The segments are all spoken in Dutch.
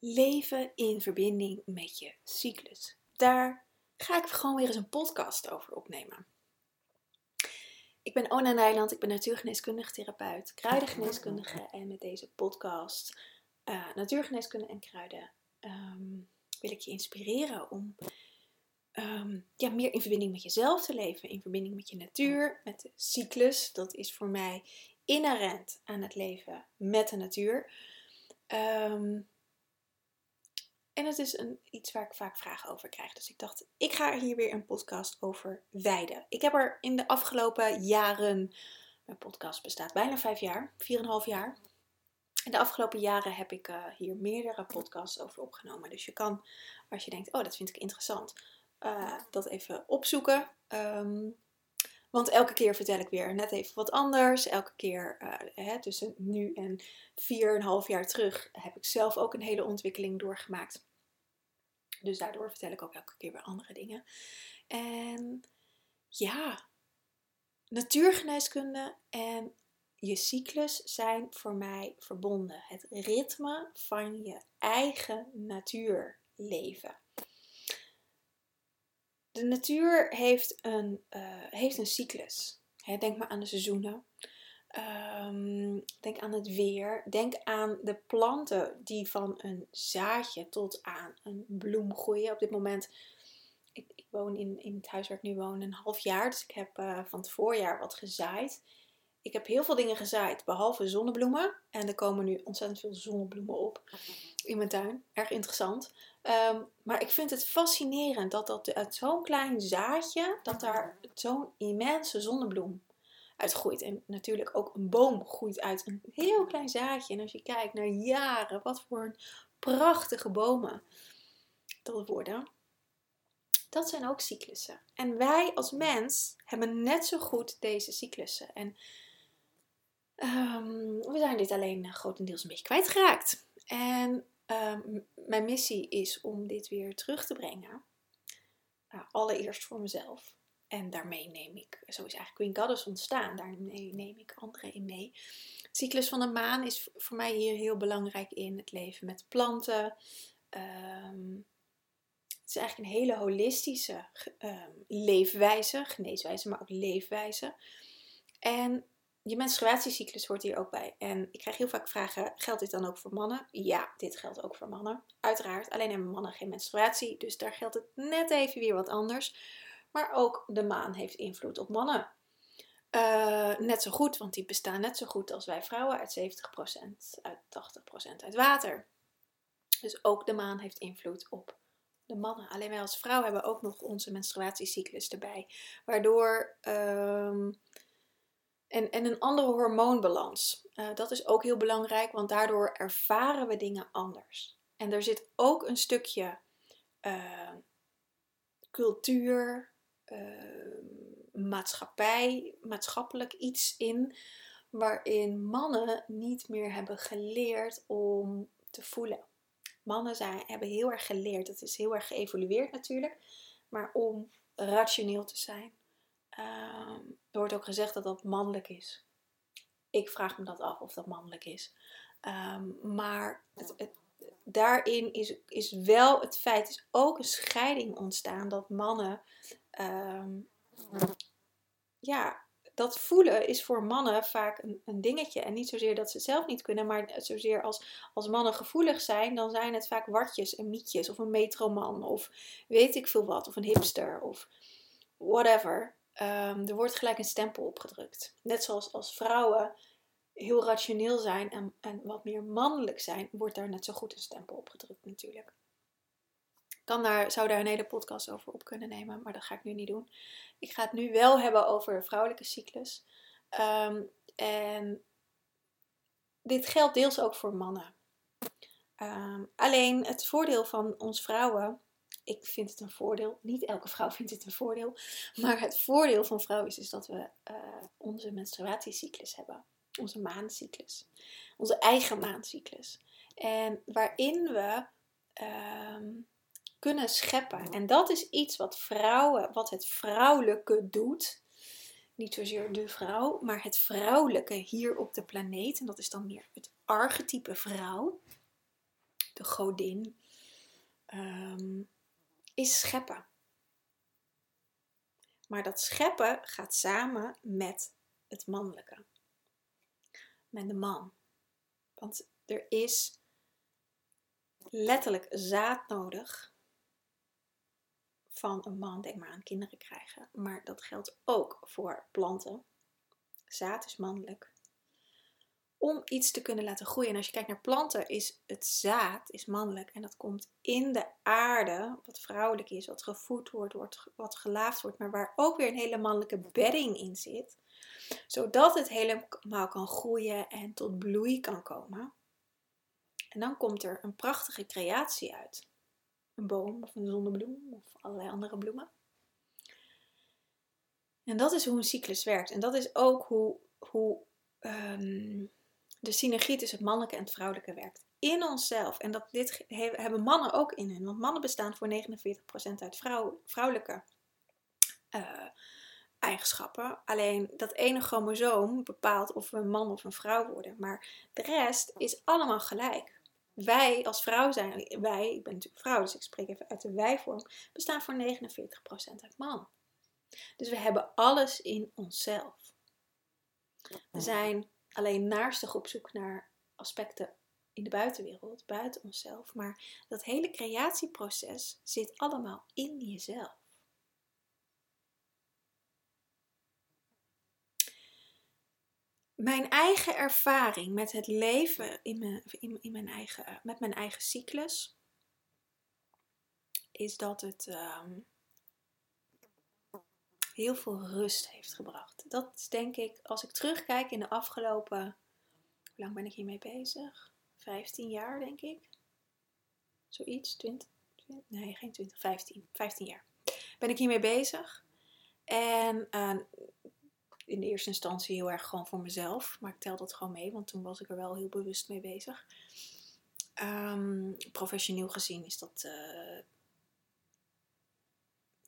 leven in verbinding met je cyclus. Daar ga ik gewoon weer eens een podcast over opnemen. Ik ben Ona Nijland, ik ben natuurgeneeskundige therapeut, kruidengeneeskundige en met deze podcast uh, natuurgeneeskunde en kruiden ehm, wil ik je inspireren om um, ja, meer in verbinding met jezelf te leven, in verbinding met je natuur, met de cyclus. Dat is voor mij inherent aan het leven met de natuur. Um, en het is een, iets waar ik vaak vragen over krijg. Dus ik dacht, ik ga hier weer een podcast over wijden. Ik heb er in de afgelopen jaren, mijn podcast bestaat bijna vijf jaar, vier en een half jaar. In de afgelopen jaren heb ik uh, hier meerdere podcasts over opgenomen. Dus je kan, als je denkt, oh dat vind ik interessant, uh, dat even opzoeken. Um, want elke keer vertel ik weer net even wat anders. Elke keer uh, hè, tussen nu en vier en half jaar terug heb ik zelf ook een hele ontwikkeling doorgemaakt. Dus daardoor vertel ik ook elke keer weer andere dingen. En ja, natuurgeneeskunde en je cyclus zijn voor mij verbonden. Het ritme van je eigen natuurleven. De natuur heeft een, uh, heeft een cyclus. denk maar aan de seizoenen. Um, denk aan het weer. Denk aan de planten die van een zaadje tot aan een bloem groeien. Op dit moment, ik, ik woon in, in het huis waar ik nu woon een half jaar. Dus ik heb uh, van het voorjaar wat gezaaid. Ik heb heel veel dingen gezaaid, behalve zonnebloemen. En er komen nu ontzettend veel zonnebloemen op in mijn tuin. Erg interessant. Um, maar ik vind het fascinerend dat, dat uit zo'n klein zaadje, dat daar zo'n immense zonnebloem uitgroeit. En natuurlijk ook een boom groeit uit een heel klein zaadje. En als je kijkt naar jaren, wat voor een prachtige bomen dat worden. Dat zijn ook cyclussen. En wij als mens hebben net zo goed deze cyclussen. En um, we zijn dit alleen grotendeels een beetje kwijtgeraakt. En um, mijn missie is om dit weer terug te brengen. Nou, allereerst voor mezelf. En daarmee neem ik, zo is eigenlijk Queen Goddess ontstaan, daarmee neem ik anderen in mee. Het cyclus van de maan is voor mij hier heel belangrijk in het leven met planten. Um, het is eigenlijk een hele holistische um, leefwijze, geneeswijze, maar ook leefwijze. En je menstruatiecyclus hoort hier ook bij. En ik krijg heel vaak vragen: geldt dit dan ook voor mannen? Ja, dit geldt ook voor mannen. Uiteraard. Alleen hebben mannen geen menstruatie, dus daar geldt het net even weer wat anders. Maar ook de maan heeft invloed op mannen. Uh, net zo goed, want die bestaan net zo goed als wij vrouwen uit 70%, uit 80% uit water. Dus ook de maan heeft invloed op de mannen. Alleen wij als vrouw hebben ook nog onze menstruatiecyclus erbij. Waardoor. Um, en, en een andere hormoonbalans. Uh, dat is ook heel belangrijk, want daardoor ervaren we dingen anders. En er zit ook een stukje uh, cultuur, maatschappij, maatschappelijk iets in, waarin mannen niet meer hebben geleerd om te voelen. Mannen zijn, hebben heel erg geleerd, dat is heel erg geëvolueerd natuurlijk, maar om rationeel te zijn. Uh, er wordt ook gezegd dat dat mannelijk is. Ik vraag me dat af of dat mannelijk is. Um, maar het, het, daarin is, is wel het feit, is ook een scheiding ontstaan dat mannen, um, ja, dat voelen is voor mannen vaak een, een, dingetje. En niet zozeer dat ze het zelf niet kunnen, maar zozeer als, als mannen gevoelig zijn, dan zijn het vaak wartjes en mietjes of een metroman of weet ik veel wat, of een hipster of whatever. Um, er wordt gelijk een stempel opgedrukt. Net zoals als vrouwen heel rationeel zijn en, en wat meer mannelijk zijn, wordt daar net zo goed een stempel op gedrukt natuurlijk. Kan daar, zou daar een hele podcast over op kunnen nemen, maar dat ga ik nu niet doen. Ik ga het nu wel hebben over vrouwelijke cyclus. Um, en dit geldt deels ook voor mannen. Um, alleen het voordeel van ons vrouwen, ik vind het een voordeel, niet elke vrouw vindt het een voordeel, maar het voordeel van vrouwen is, is dat we uh, onze menstruatiecyclus hebben onze maancyclus. Onze eigen maancyclus. En waarin we ehm, kunnen scheppen. En dat is iets wat vrouwen, wat het vrouwelijke doet. Niet zozeer de vrouw, maar het vrouwelijke hier op de planeet. En dat is dan meer het archetype vrouw. de godin, ehm, is scheppen. Maar dat scheppen gaat samen met het mannelijke. Met de man. Want er is letterlijk zaad nodig van een man. Denk maar aan kinderen krijgen. Maar dat geldt ook voor planten. Zaad is mannelijk. Om iets te kunnen laten groeien. En als je kijkt naar planten, is het zaad is mannelijk. En dat komt in de aarde, wat vrouwelijk is, wat gevoed wordt, wat gelaafd wordt. Maar waar ook weer een hele mannelijke bedding in zit. Zodat het helemaal kan groeien en tot bloei kan komen. En dan komt er een prachtige creatie uit. Een boom of een zonnebloem of allerlei andere bloemen. En dat is hoe een cyclus werkt. En dat is ook hoe, hoe um, de synergie tussen het mannelijke en het vrouwelijke werkt. In onszelf. En dat, dit hebben mannen ook in hen. Want mannen bestaan voor 49% uit vrouw, vrouwelijke uh, eigenschappen. Alleen dat ene chromosoom bepaalt of we een man of een vrouw worden. Maar de rest is allemaal gelijk wij als vrouw zijn, wij, ik ben natuurlijk vrouw, dus ik spreek even uit de wij-vorm, bestaan voor 49% uit man. Dus we hebben alles in onszelf. We zijn alleen naarstig op zoek naar aspecten in de buitenwereld, buiten onszelf. Maar dat hele creatieproces zit allemaal in jezelf. Mijn eigen ervaring met het leven in mijn, in, mijn eigen, met mijn eigen cyclus is dat het ehm, heel veel rust heeft gebracht. Dat denk ik, als ik terugkijk in de afgelopen, hoe lang ben ik hiermee bezig? 15 jaar denk ik. Zoiets, 20, 20 nee geen 20, 15, 15 jaar ben ik hiermee bezig. En uh, in de eerste instantie heel erg gewoon voor mezelf. Maar ik tel dat gewoon mee, want toen was ik er wel heel bewust mee bezig. Um, professioneel gezien is dat uh,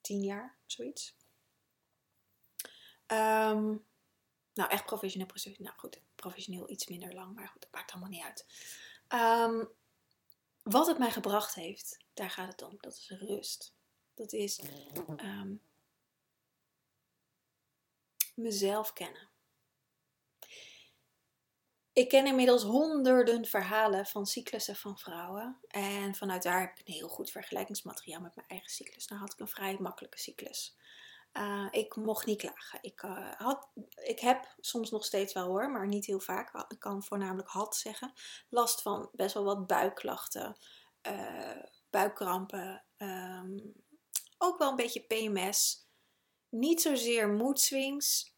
tien jaar, zoiets. Um, nou, echt professioneel, nou goed, professioneel iets minder lang, maar goed, dat maakt allemaal niet uit. Um, wat het mij gebracht heeft, daar gaat het om. Dat is rust. Dat is mezelf kennen. Ik ken inmiddels honderden verhalen van cyclussen van vrouwen. En vanuit daar heb ik een heel goed vergelijkingsmateriaal met mijn eigen cyclus. Nou had ik een vrij makkelijke cyclus. Uh, ik mocht niet klagen. Ik, uh, had, ik heb soms nog steeds wel hoor, maar niet heel vaak. Ik kan voornamelijk had zeggen. Last van best wel wat buikklachten, uh, buikkrampen, um, ook wel een beetje PMS niet zozeer moedswings,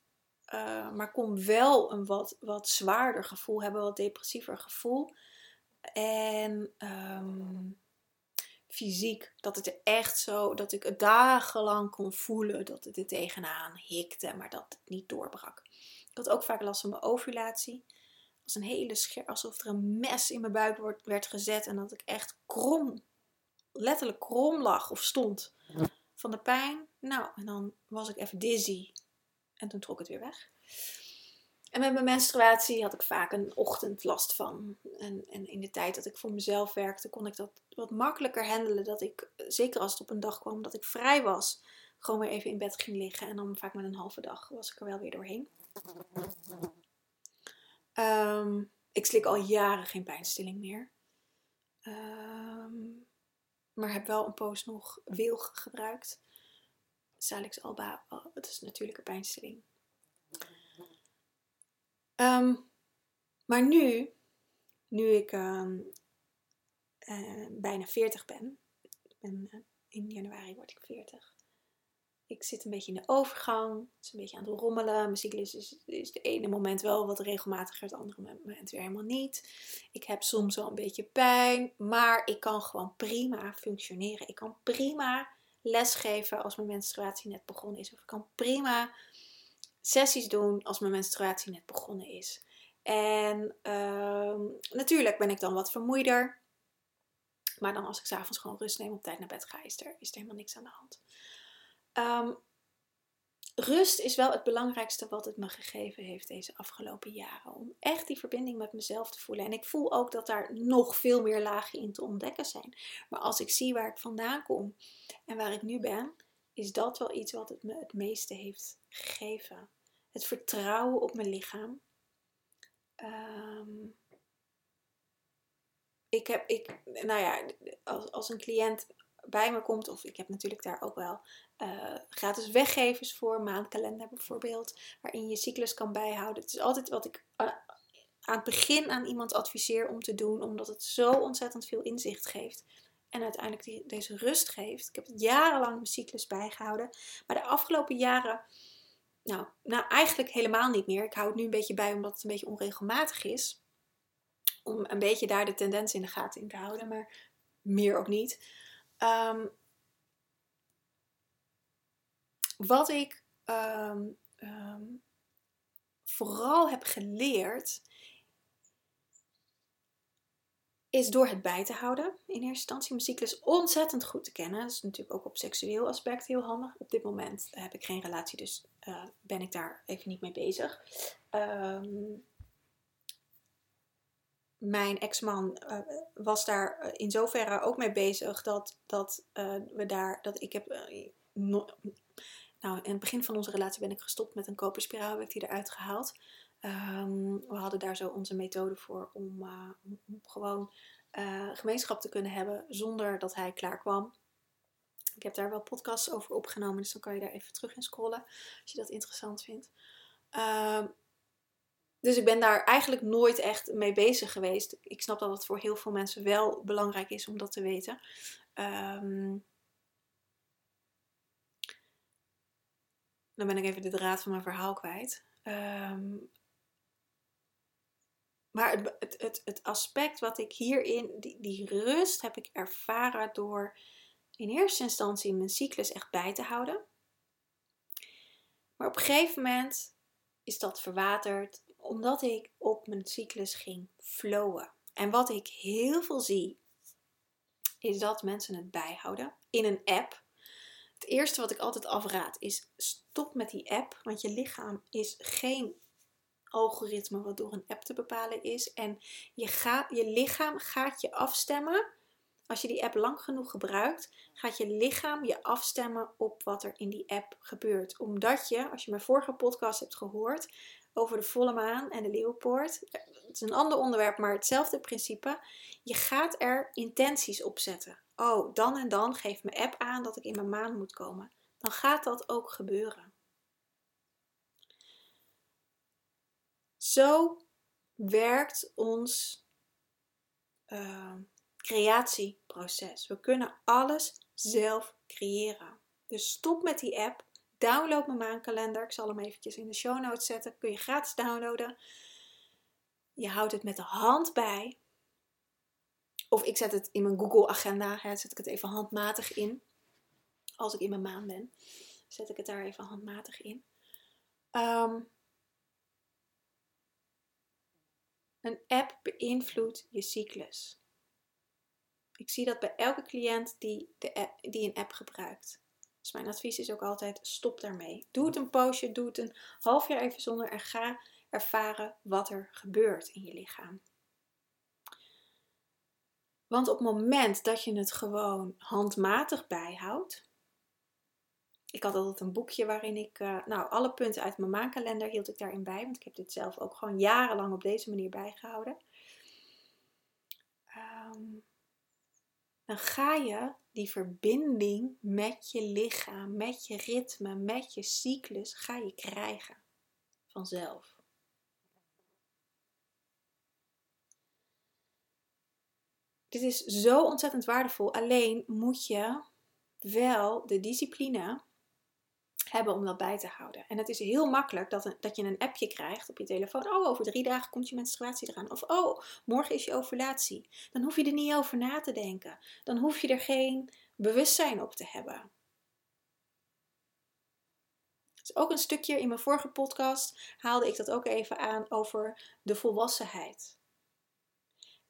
uh, maar kon wel een wat, wat zwaarder gevoel hebben, wat depressiever gevoel. En um, fysiek, dat het er echt zo, dat ik het dagenlang kon voelen dat het er tegenaan hikte, maar dat het niet doorbrak. Ik had ook vaak last van mijn ovulatie. Als een hele scher, alsof er een mes in mijn buik werd gezet en dat ik echt krom, letterlijk krom lag of stond van de pijn. Nou, en dan was ik even dizzy. En toen trok het weer weg. En met mijn menstruatie had ik vaak een ochtend last van. En, en in de tijd dat ik voor mezelf werkte, kon ik dat wat makkelijker handelen. Dat ik, zeker als het op een dag kwam dat ik vrij was, gewoon weer even in bed ging liggen. En dan vaak met een halve dag was ik er wel weer doorheen. Um, ik slik al jaren geen pijnstilling meer. Um, maar heb wel een poos nog wilg gebruikt. Salix alba, oh, het is natuurlijke pijnstilling. Um, maar nu, nu ik um, uh, bijna 40 ben, uh, in januari word ik 40. Ik zit een beetje in de overgang. Het is een beetje aan het rommelen. Mijn cyclus is, is de ene moment wel wat regelmatiger, het andere moment weer helemaal niet. Ik heb soms wel een beetje pijn, maar ik kan gewoon prima functioneren. Ik kan prima lesgeven als mijn menstruatie net begonnen is. Of ik kan prima sessies doen als mijn menstruatie net begonnen is. En uh, natuurlijk ben ik dan wat vermoeider. Maar dan als ik s'avonds gewoon rust neem op tijd naar bed ga, is er, is helemaal niks aan de hand. Um, rust is wel het belangrijkste wat het me gegeven heeft deze afgelopen jaren. Om echt die verbinding met mezelf te voelen. En ik voel ook dat daar nog veel meer lagen in te ontdekken zijn. Maar als ik zie waar ik vandaan kom en waar ik nu ben, is dat wel iets wat het me het meeste heeft gegeven. Het vertrouwen op mijn lichaam. Um, ik heb, ik, nou ja, als, als een cliënt bij me komt, of ik heb natuurlijk daar ook wel uh, gratis weggevers voor, maandkalender bijvoorbeeld, waarin je cyclus kan bijhouden. Het is altijd wat ik aan het begin aan iemand adviseer om te doen, omdat het zo ontzettend veel inzicht geeft. En uiteindelijk die, deze rust geeft. Ik heb jarenlang mijn cyclus bijgehouden. Maar de afgelopen jaren, nou, nou eigenlijk helemaal niet meer. Ik hou het nu een beetje bij omdat het een beetje onregelmatig is. Om een beetje daar de tendens in de gaten in te houden. Maar meer ook niet. Um, wat ik um, um, vooral heb geleerd, is door het bij te houden. In eerste instantie mijn cyclus ontzettend goed te kennen. Dat is natuurlijk ook op seksueel aspect heel handig. Op dit moment heb ik geen relatie, dus uh, ben ik daar even niet mee bezig. Um, mijn ex-man uh, was daar eh, in zoverre ook mee bezig dat, dat we daar, dat ik heb, nou in het begin van onze relatie ben ik gestopt met een koperspiraal, heb ik die eruit gehaald. Um, we hadden daar zo onze methode voor om, om gewoon gemeenschap te kunnen hebben zonder dat hij klaar kwam. Ik heb daar wel podcasts over opgenomen, dus dan kan je daar even terug in scrollen als je dat interessant vindt. Uh, dus ik ben daar eigenlijk nooit echt mee bezig geweest. Ik snap dat het voor heel veel mensen wel belangrijk is om dat te weten. Um, dan ben ik even de draad van mijn verhaal kwijt. Um, maar het, het, het, het, aspect wat ik hierin, die, die rust heb ik ervaren door in eerste instantie mijn cyclus echt bij te houden. Maar op een gegeven moment is dat verwaterd omdat ik op mijn cyclus ging flowen. En wat ik heel veel zie, is dat mensen het bijhouden in een app. Het eerste wat ik altijd afraad is stop met die app, want je lichaam is geen algoritme wat door een app te bepalen is. En je, gaat, je lichaam gaat je afstemmen. Als je die app lang genoeg gebruikt, gaat je lichaam je afstemmen op wat er in die app gebeurt. Omdat je, als je mijn vorige podcast hebt gehoord, over de volle maan en de leeuwpoort. Het is een ander onderwerp, maar hetzelfde principe. Je gaat er intenties op zetten. Oh, dan en dan geeft mijn app aan dat ik in mijn maan moet komen. Dan gaat dat ook gebeuren. Zo werkt ons uh, creatieproces. We kunnen alles zelf creëren. Dus stop met die app. Download mijn maankalender. Ik zal hem eventjes in de show notes zetten. Kun je gratis downloaden. Je houdt het met de hand bij. Of ik zet het in mijn Google agenda. Hè, zet ik het even handmatig in. Als ik in mijn maan ben. Zet ik het daar even handmatig in. Um, een app beïnvloedt je cyclus. Ik zie dat bij elke cliënt die, de die een app gebruikt. Dus mijn advies is ook altijd: stop daarmee. Doe het een poosje, doe het een half jaar even zonder en ga ervaren wat er gebeurt in je lichaam. Want op het moment dat je het gewoon handmatig bijhoudt. Ik had altijd een boekje waarin ik, uh, nou, alle punten uit mijn maankalender hield ik daarin bij. Want ik heb dit zelf ook gewoon jarenlang op deze manier bijgehouden. Um, dan ga je die verbinding met je lichaam, met je ritme, met je cyclus, ga je krijgen. Vanzelf. Dit is zo ontzettend waardevol. Alleen moet je wel de discipline hebben om dat bij te houden. En het is heel makkelijk dat, dat je een appje krijgt op je telefoon. Oh, over drie dagen komt je menstruatie eraan. Of oh, morgen is je ovulatie. Dan hoef je er niet over na te denken. Dan hoef je er geen bewustzijn op te hebben. Dus ook een stukje in mijn vorige podcast haalde ik dat ook even aan over de volwassenheid.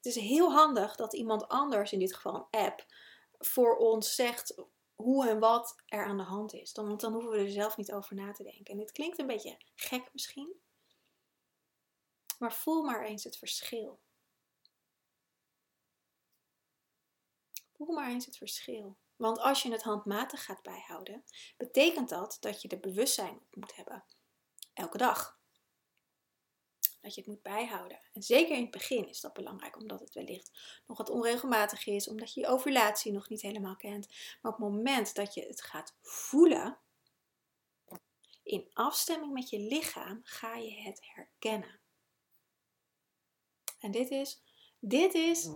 Het is heel handig dat iemand anders, in dit geval een app, voor ons zegt hoe en wat er aan de hand is. Dan, want dan hoeven we er zelf niet over na te denken. En dit klinkt een beetje gek misschien. Maar voel maar eens het verschil. Voel maar eens het verschil. Want als je het handmatig gaat bijhouden, betekent dat dat je er bewustzijn op moet hebben. Elke dag. Dat je het moet bijhouden. En zeker in het begin is dat belangrijk, omdat het wellicht nog wat onregelmatig is, omdat je je ovulatie nog niet helemaal kent. Maar op het moment dat je het gaat voelen, in afstemming met je lichaam, ga je het herkennen. En dit is, dit is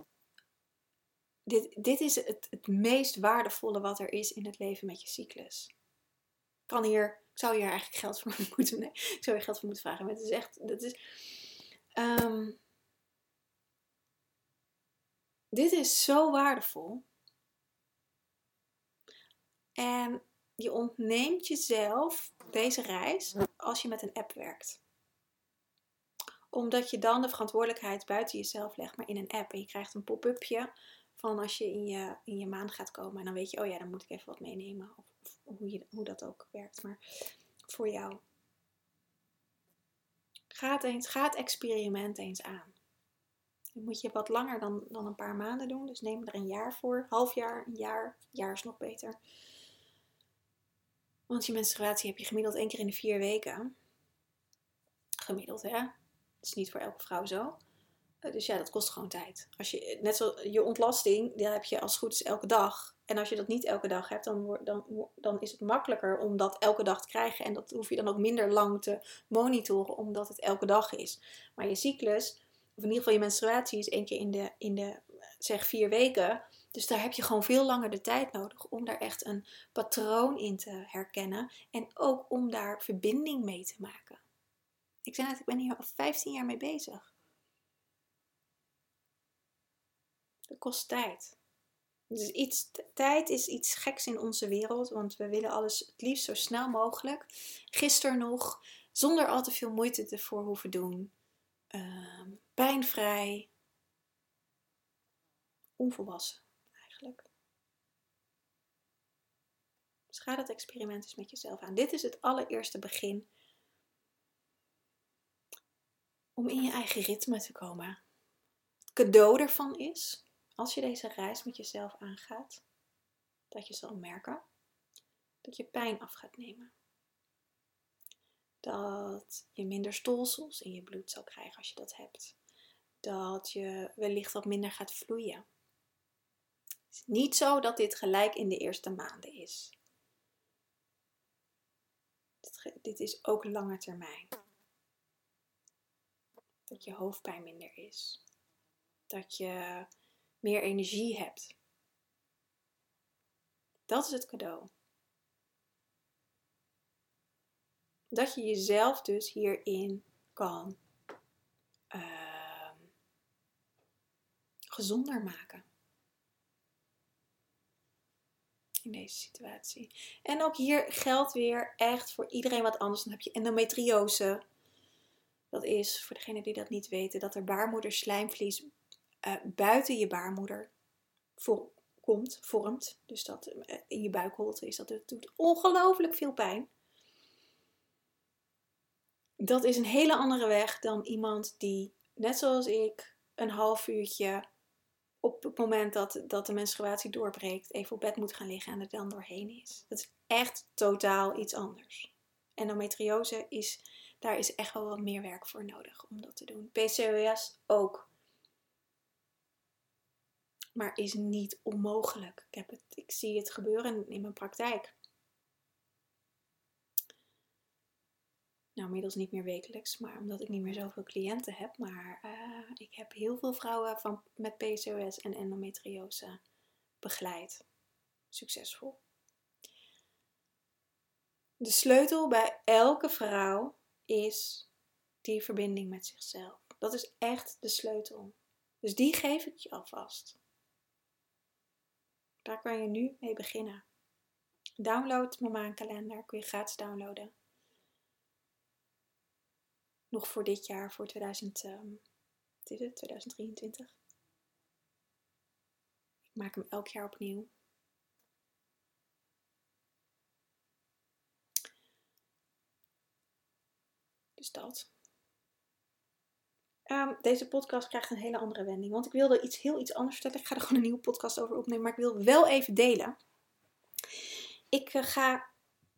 dit, dit is het, het meest waardevolle wat er is in het leven met je cyclus. Kan hier, ik zou hier eigenlijk geld voor moeten, nee, ik zou hier geld voor moeten vragen. Maar het is echt, dat is, um, dit is zo waardevol. En je ontneemt jezelf deze reis als je met een app werkt omdat je dan de verantwoordelijkheid buiten jezelf legt, maar in een app. En je krijgt een pop-upje van als je in je, in je maan gaat komen. En dan weet je, oh ja, dan moet ik even wat meenemen. Of, of hoe, je, hoe dat ook werkt. Maar voor jou. Ga het, eens, experiment eens aan. Dan moet je wat langer dan, dan een paar maanden doen. Dus neem er een jaar voor. Half jaar, een jaar. Jaar is nog beter. Want je menstruatie heb je gemiddeld één keer in de vier weken. Gemiddeld, hè? Dat is niet voor elke vrouw zo. Eh, dus ja, dat kost gewoon tijd. Als je, net zoals je ontlasting, die heb je als goed is elke dag. En als je dat niet elke dag hebt, dan, dan, dan is het makkelijker om dat elke dag te krijgen. En dat hoef je dan ook minder lang te monitoren, omdat het elke dag is. Maar je cyclus, of in ieder geval je menstruatie, is één keer in de, in de zeg vier weken. Dus daar heb je gewoon veel langer de tijd nodig om daar echt een patroon in te herkennen. En ook om daar verbinding mee te maken. Ik zei net, ik ben hier al 15 jaar mee bezig. Dat kost tijd. Dus iets, tijd is iets geks in onze wereld, want we willen alles het liefst zo snel mogelijk. Gisteren nog, zonder al te veel moeite ervoor hoeven doen. Uh, pijnvrij. Onvolwassen, eigenlijk. Dus ga dat experiment eens met jezelf aan. Dit is het allereerste begin om in je eigen ritme te komen. Het cadeau ervan is als je deze reis met jezelf aangaat, dat je zal merken dat je pijn af gaat nemen. Dat je minder stolsels in je bloed zal krijgen als je dat hebt. Dat je wellicht wat minder gaat vloeien. Het is niet zo dat dit gelijk in de eerste maanden is. Dit is ook lange termijn. Dat je hoofdpijn minder is. Dat je meer energie hebt. Dat is het cadeau. Dat je jezelf dus hierin kan uh, gezonder maken. In deze situatie. En ook hier geldt weer echt voor iedereen wat anders. Dan heb je endometriose. Dat is, voor degenen die dat niet weten, dat er baarmoederslijmvlies uh, buiten je baarmoeder voor, komt, vormt. Dus dat uh, in je buikholte is dat. Doet ongelooflijk veel pijn. Dat is een hele andere weg dan iemand die, net zoals ik, een half uurtje op het moment dat, dat de menstruatie doorbreekt, even op bed moet gaan liggen en er dan doorheen is. Dat is echt totaal iets anders. Endometriose is, daar is echt wel wat meer werk voor nodig om dat te doen. PCOS ook maar is niet onmogelijk. Ik, heb het, ik zie het gebeuren in mijn praktijk. Nou, inmiddels niet meer wekelijks, maar omdat ik niet meer zoveel cliënten heb. Maar uh, ik heb heel veel vrouwen van, met PCOS en endometriose begeleid. Succesvol. De sleutel bij elke vrouw is die verbinding met zichzelf. Dat is echt de sleutel. Dus die geef ik je alvast. Daar kan je nu mee beginnen. Download mijn maankalender, kun je gratis downloaden. Nog voor dit jaar, voor 2000, ehm, is het, 2023. Ik maak hem elk jaar opnieuw. Dus dat. Ehm, deze podcast krijgt een hele andere wending. Want ik wilde iets heel iets anders vertellen. Ik ga er gewoon een nieuwe podcast over opnemen. Maar ik wil wel even delen. Ik eh, ga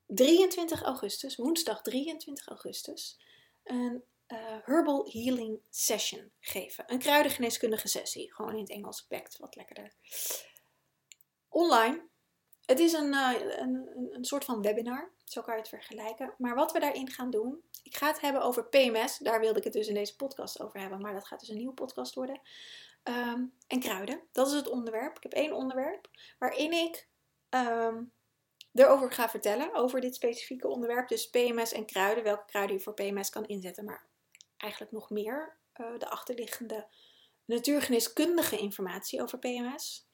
23 augustus, woensdag 23 augustus, een uh, Herbal Healing Session geven. Een kruidengeneeskundige sessie. Gewoon in het Engels bekt, wat lekkerder. Online. Het is een, uh, een, een soort van webinar. Zo kan je het vergelijken. Maar wat we daarin gaan doen. Ik ga het hebben over PMS. Daar wilde ik het dus in deze podcast over hebben. Maar dat gaat dus een nieuwe podcast worden. Um, en kruiden. Dat is het onderwerp. Ik heb één onderwerp waarin ik um, erover ga vertellen. Over dit specifieke onderwerp. Dus PMS en kruiden. Welke kruiden je voor PMS kan inzetten. Maar eigenlijk nog meer. Uh, de achterliggende natuurgeneeskundige informatie over PMS.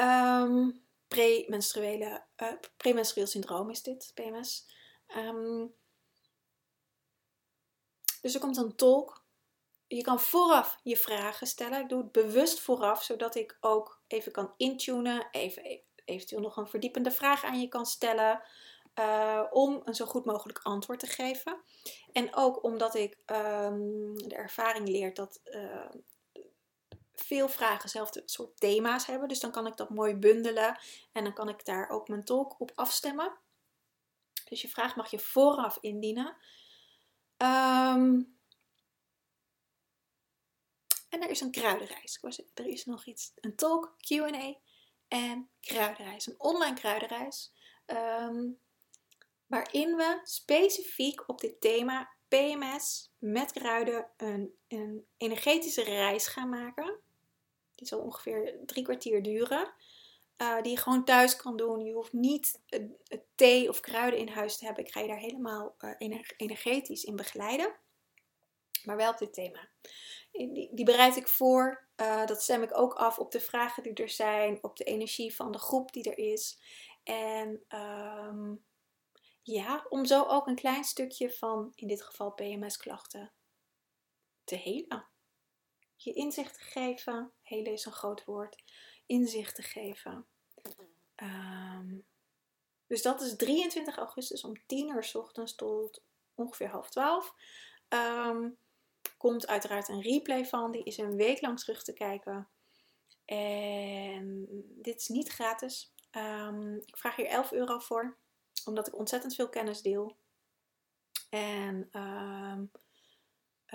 Um, premenstruele, uh, premenstrueel syndroom is dit, PMS. Um, dus er komt een tolk. Je kan vooraf je vragen stellen. Ik doe het bewust vooraf, zodat ik ook even kan intunen. Even eventueel nog een verdiepende vraag aan je kan stellen. Uh, om een zo goed mogelijk antwoord te geven. En ook omdat ik um, de ervaring leer dat uh, veel vragen hetzelfde soort thema's hebben. Dus dan kan ik dat mooi bundelen en dan kan ik daar ook mijn tolk op afstemmen. Dus je vraag mag je vooraf indienen. Um, en er is een kruidenreis. Er is nog iets, een talk, Q&A en kruidenreis. Een online kruidenreis. Um, waarin we specifiek op dit thema PMS met kruiden een, een energetische reis gaan maken. Die zal ongeveer drie kwartier duren. Uh, die je gewoon thuis kan doen. Je hoeft niet thee of kruiden in huis te hebben. Ik ga je daar helemaal uh, energetisch in begeleiden. Maar wel op dit thema. Die, die bereid ik voor. dat stem ik ook af op de vragen die er zijn. Op de energie van de groep die er is. En um, ja, om zo ook een klein stukje van, in dit geval PMS-klachten, te helen. Je inzicht te geven, helen is een groot woord, inzicht te geven. Um, dus dat is 23 augustus om 10 uur s ochtends tot ongeveer half 12. Um, komt uiteraard een replay van, die is een week lang terug te kijken. En dit is niet gratis. Um, ik vraag hier 11 euro voor omdat ik ontzettend veel kennis deel. En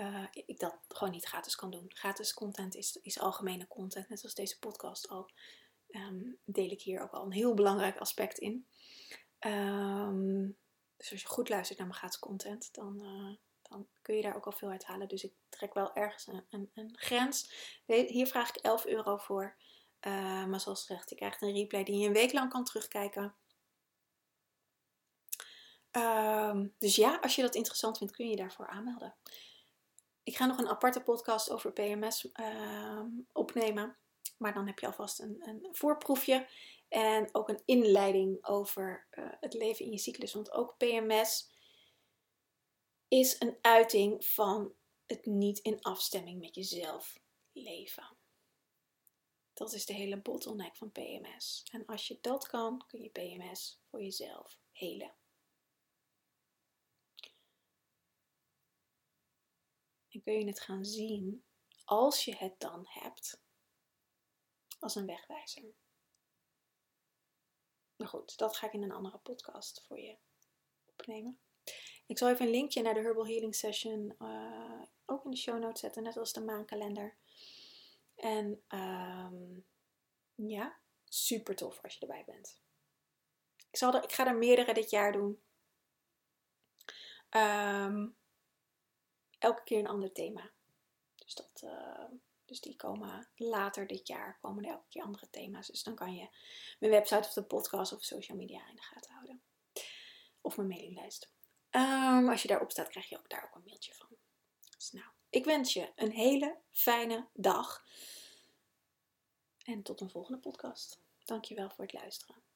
uh, ik dat gewoon niet gratis kan doen. Gratis content is, is algemene content, net als deze podcast al. Um, deel ik hier ook al een heel belangrijk aspect in. Um, dus als je goed luistert naar mijn gratis content, dan, uh, dan kun je daar ook al veel uit halen. Dus ik trek wel ergens een, een, grens. Hier vraag ik 11 euro voor. Uh, maar zoals gezegd, je krijgt een replay die je een week lang kan terugkijken. Um, dus ja, als je dat interessant vindt, kun je je daarvoor aanmelden. Ik ga nog een aparte podcast over PMS ehm, opnemen. Maar dan heb je alvast een, een, voorproefje. En ook een inleiding over uh, het leven in je cyclus. Want ook PMS is een uiting van het niet in afstemming met jezelf leven. Dat is de hele bottleneck van PMS. En als je dat kan, kun je PMS voor jezelf helen. En kun je het gaan zien, als je het dan hebt, als een wegwijzer. Maar goed, dat ga ik in een andere podcast voor je opnemen. Ik zal even een linkje naar de Herbal Healing Session uh, ook in de show notes zetten, net als de maankalender. En um, ja, super tof als je erbij bent. Ik, zal er, ik ga er meerdere dit jaar doen. Um, elke keer een ander thema. Dus, dat, uh, dus die komen later dit jaar, komen er elke keer andere thema's. Dus dan kan je mijn website of de podcast of social media in de gaten houden. Of mijn mailinglijst. Um, als je daarop staat, krijg je ook daar ook een mailtje van. Dus nou, ik wens je een hele fijne dag. En tot een volgende podcast. Dankjewel voor het luisteren.